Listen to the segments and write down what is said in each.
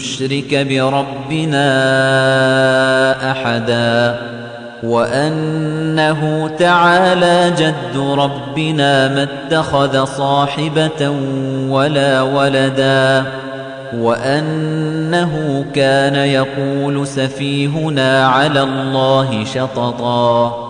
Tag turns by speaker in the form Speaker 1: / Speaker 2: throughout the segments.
Speaker 1: نشرك بربنا أحدا وأنه تعالى جد ربنا ما اتخذ صاحبة ولا ولدا وأنه كان يقول سفيهنا على الله شططا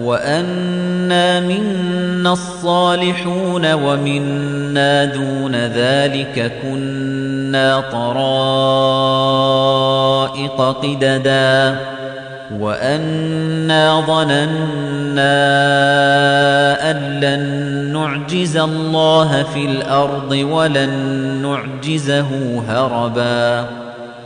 Speaker 1: وأنا منا الصالحون ومنا دون ذلك كنا طرائق قددا وأنا ظننا أن لن نعجز الله في الأرض ولن نعجزه هربا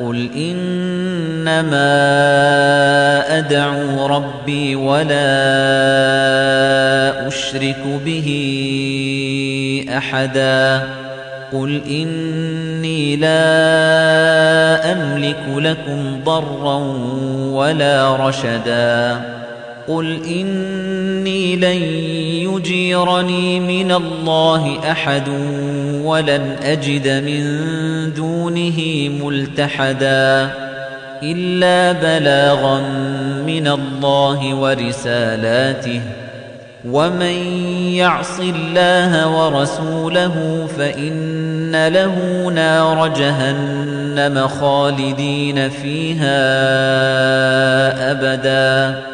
Speaker 1: قل إنما أدعو ربي ولا أشرك به أحدا قل إني لا أملك لكم ضرا ولا رشدا قل إني لن يجيرني من الله أحد ولن أجد من دونه ملتحدا إلا بلاغا من الله ورسالاته ومن يعص الله ورسوله فإن له نار جهنم خالدين فيها أبداً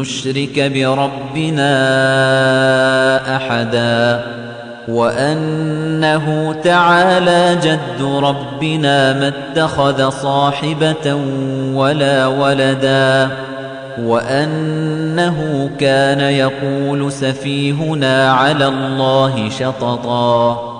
Speaker 1: نشرك بربنا أحدا وأنه تعالى جد ربنا ما اتخذ صاحبة ولا ولدا وأنه كان يقول سفيهنا على الله شططا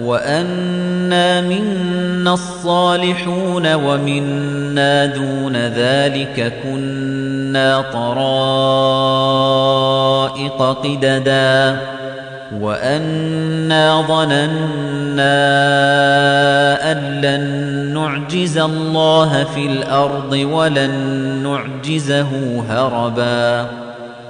Speaker 1: وأنا منا الصالحون ومنا دون ذلك كنا طرائق قددا وأنا ظننا أن لن نعجز الله في الأرض ولن نعجزه هربا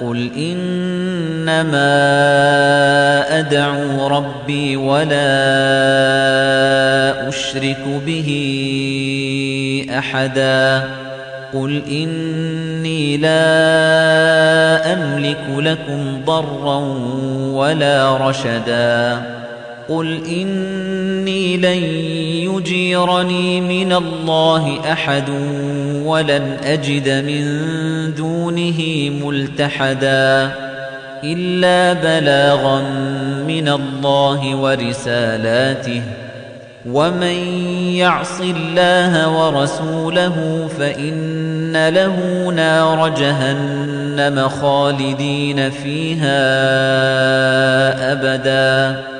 Speaker 1: قل إنما أدعو ربي ولا أشرك به أحدا. قل إني لا أملك لكم ضرا ولا رشدا. قل إني لن يجيرني من الله أحد ولن أجد من دونه ملتحدا إلا بلاغا من الله ورسالاته ومن يعص الله ورسوله فإن له نار جهنم خالدين فيها أبدا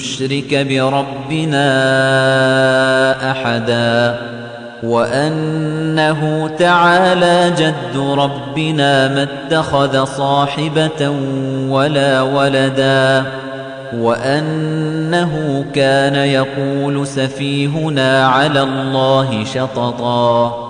Speaker 1: نشرك بربنا أحدا وأنه تعالى جد ربنا ما اتخذ صاحبة ولا ولدا وأنه كان يقول سفيهنا على الله شططا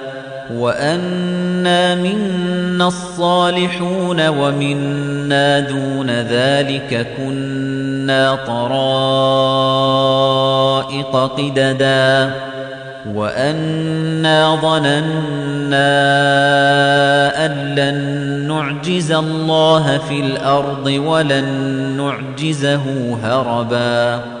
Speaker 1: وأنا منا الصالحون ومنا دون ذلك كنا طرائق قددا وأنا ظننا أن لن نعجز الله في الأرض ولن نعجزه هربا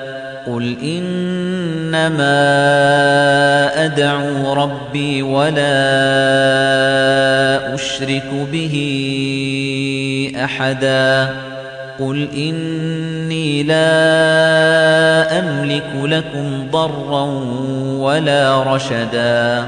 Speaker 1: قل إنما أدعو ربي ولا أشرك به أحدا قل إني لا أملك لكم ضرا ولا رشدا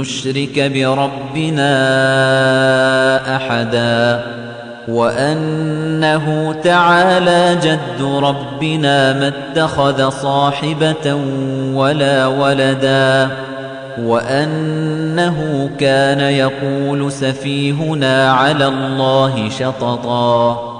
Speaker 1: نشرك بربنا أحدا وأنه تعالى جد ربنا ما اتخذ صاحبة ولا ولدا وأنه كان يقول سفيهنا على الله شططا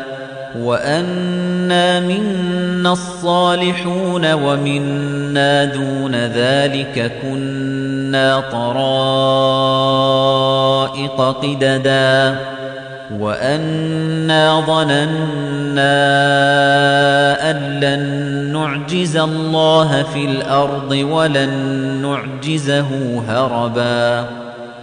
Speaker 1: وأنا منا الصالحون ومنا دون ذلك كنا طرائق قددا وأنا ظننا أن لن نعجز الله في الأرض ولن نعجزه هربا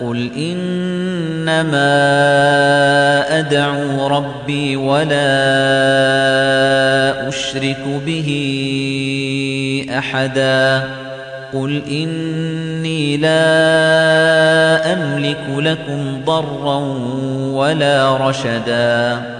Speaker 1: قل إنما أدعو ربي ولا أشرك به أحدا. قل إني لا أملك لكم ضرا ولا رشدا.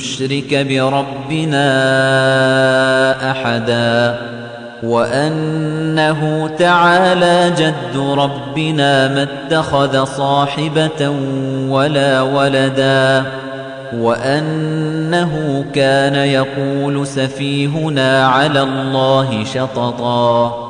Speaker 1: نشرك بربنا أحدا وأنه تعالى جد ربنا ما اتخذ صاحبة ولا ولدا وأنه كان يقول سفيهنا على الله شططا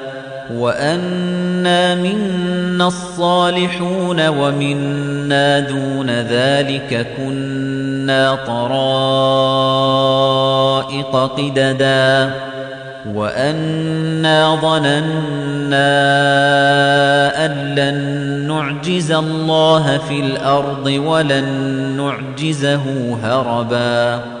Speaker 1: وأنا منا الصالحون ومنا دون ذلك كنا طرائق قددا وأنا ظننا أن لن نعجز الله في الأرض ولن نعجزه هربا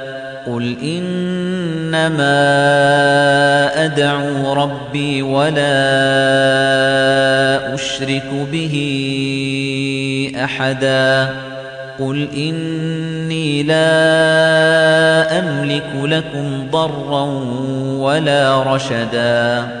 Speaker 1: قل إنما أدعو ربي ولا أشرك به أحدا قل إني لا أملك لكم ضرا ولا رشدا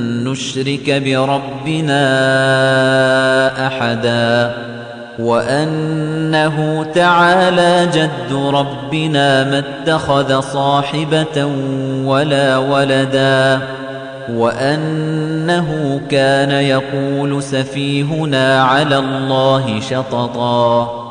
Speaker 1: نشرك بربنا أحدا وأنه تعالى جد ربنا ما اتخذ صاحبة ولا ولدا وأنه كان يقول سفيهنا على الله شططا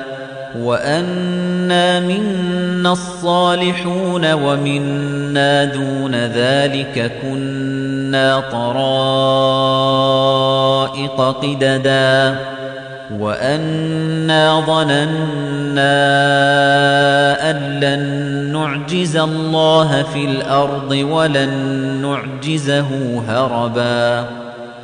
Speaker 1: وأنا منا الصالحون ومنا دون ذلك كنا طرائق قددا وأنا ظننا أن لن نعجز الله في الأرض ولن نعجزه هربا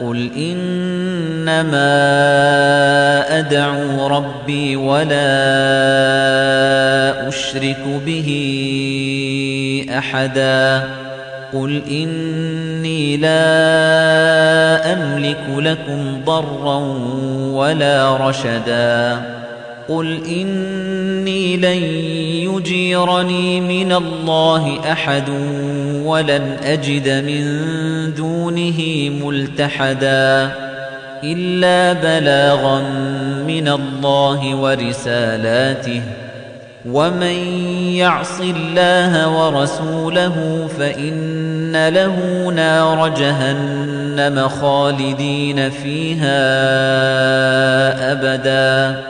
Speaker 1: قل إنما أدعو ربي ولا أشرك به أحدا. قل إني لا أملك لكم ضرا ولا رشدا. قل إني لن يجيرني من الله أحد ولن أجد من دونه ملتحدا إلا بلاغا من الله ورسالاته ومن يعص الله ورسوله فإن له نار جهنم خالدين فيها أبدا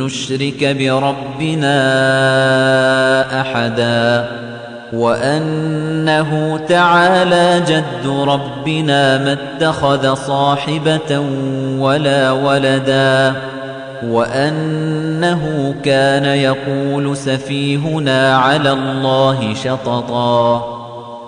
Speaker 1: نشرك بربنا أحدا وأنه تعالى جد ربنا ما اتخذ صاحبة ولا ولدا وأنه كان يقول سفيهنا على الله شططا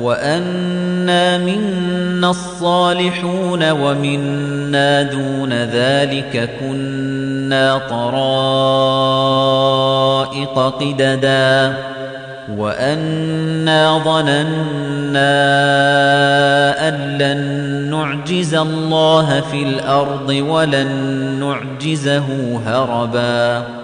Speaker 1: وأنا منا الصالحون ومنا دون ذلك كنا طرائق قددا وأنا ظننا أن لن نعجز الله في الأرض ولن نعجزه هربا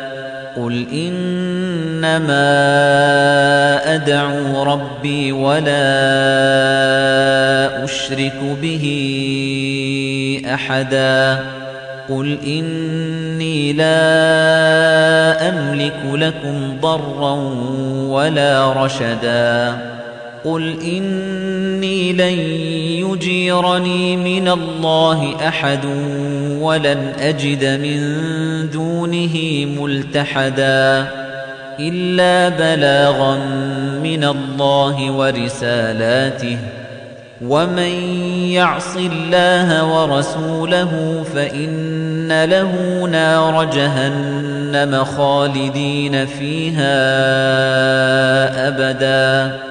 Speaker 1: قل إنما أدعو ربي ولا أشرك به أحدا قل إني لا أملك لكم ضرا ولا رشدا قل إني لن يجيرني من الله أحد ولن أجد من دونه ملتحدا إلا بلاغا من الله ورسالاته ومن يعص الله ورسوله فإن له نار جهنم خالدين فيها أبداً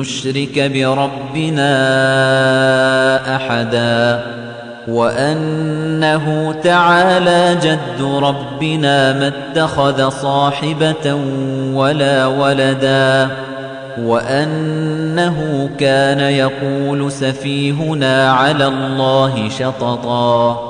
Speaker 1: نشرك بربنا أحدا وأنه تعالى جد ربنا ما اتخذ صاحبة ولا ولدا وأنه كان يقول سفيهنا على الله شططا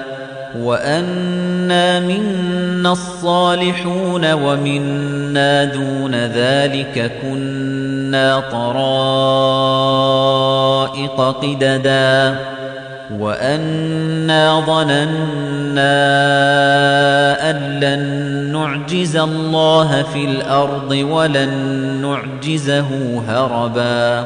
Speaker 1: وأنا منا الصالحون ومنا دون ذلك كنا طرائق قددا وأنا ظننا أن لن نعجز الله في الأرض ولن نعجزه هربا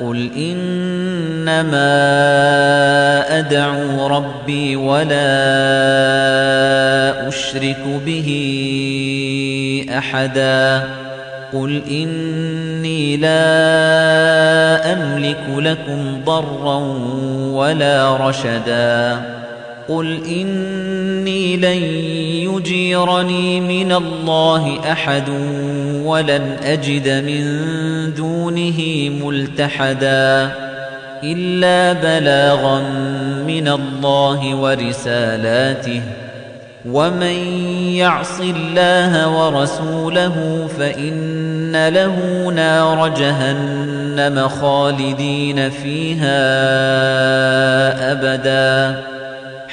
Speaker 1: قل إنما أدعو ربي ولا أشرك به أحدا. قل إني لا أملك لكم ضرا ولا رشدا. قل إني لن يجيرني من الله أحد ولن أجد من دونه ملتحدا إلا بلاغا من الله ورسالاته ومن يعص الله ورسوله فإن له نار جهنم خالدين فيها أبدا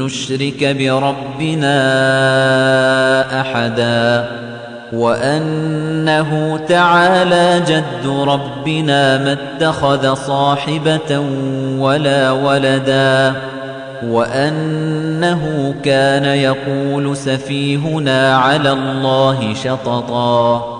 Speaker 1: نشرك بربنا أحدا وأنه تعالى جد ربنا ما اتخذ صاحبة ولا ولدا وأنه كان يقول سفيهنا على الله شططا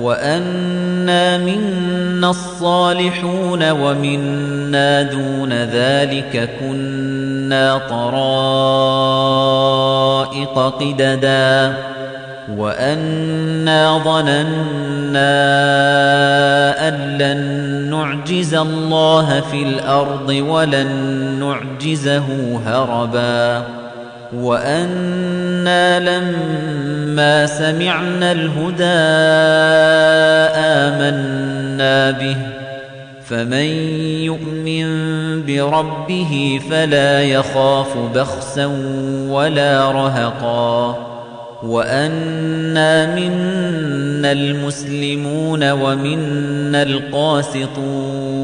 Speaker 1: وأنا منا الصالحون ومنا دون ذلك كنا طرائق قددا وأنا ظننا أن لن نعجز الله في الأرض ولن نعجزه هربا وأنا لما سمعنا الهدى آمنا به فمن يؤمن بربه فلا يخاف بخسا ولا رهقا وأنا منا المسلمون ومنا القاسطون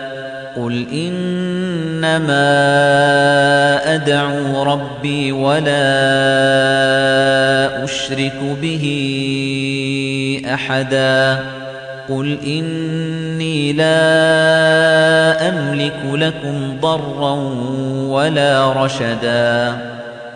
Speaker 1: قل إنما أدعو ربي ولا أشرك به أحدا قل إني لا أملك لكم ضرا ولا رشدا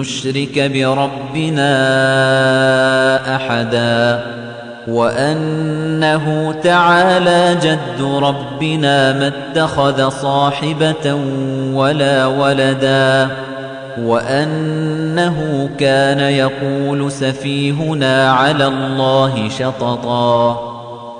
Speaker 1: نشرك بربنا أحدا وأنه تعالى جد ربنا ما اتخذ صاحبة ولا ولدا وأنه كان يقول سفيهنا على الله شططا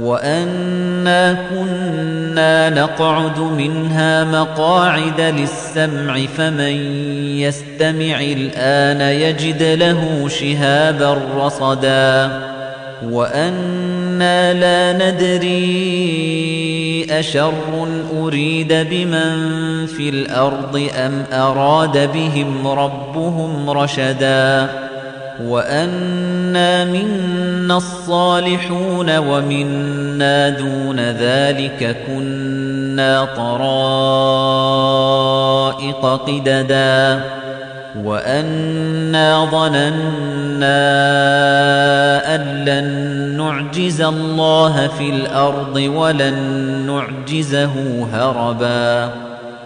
Speaker 1: وأنا كنا نقعد منها مقاعد للسمع فمن يستمع الآن يجد له شهابا رصدا وأنا لا ندري أشر أريد بمن في الأرض أم أراد بهم ربهم رشدا وأنا منا الصالحون ومنا دون ذلك كنا طرائق قددا وأنا ظننا أن لن نعجز الله في الأرض ولن نعجزه هربا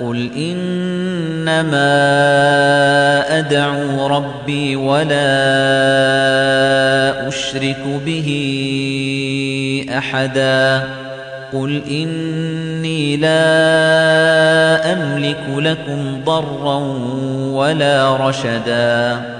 Speaker 1: قل إنما أدعو ربي ولا أشرك به أحدا قل إني لا أملك لكم ضرا ولا رشدا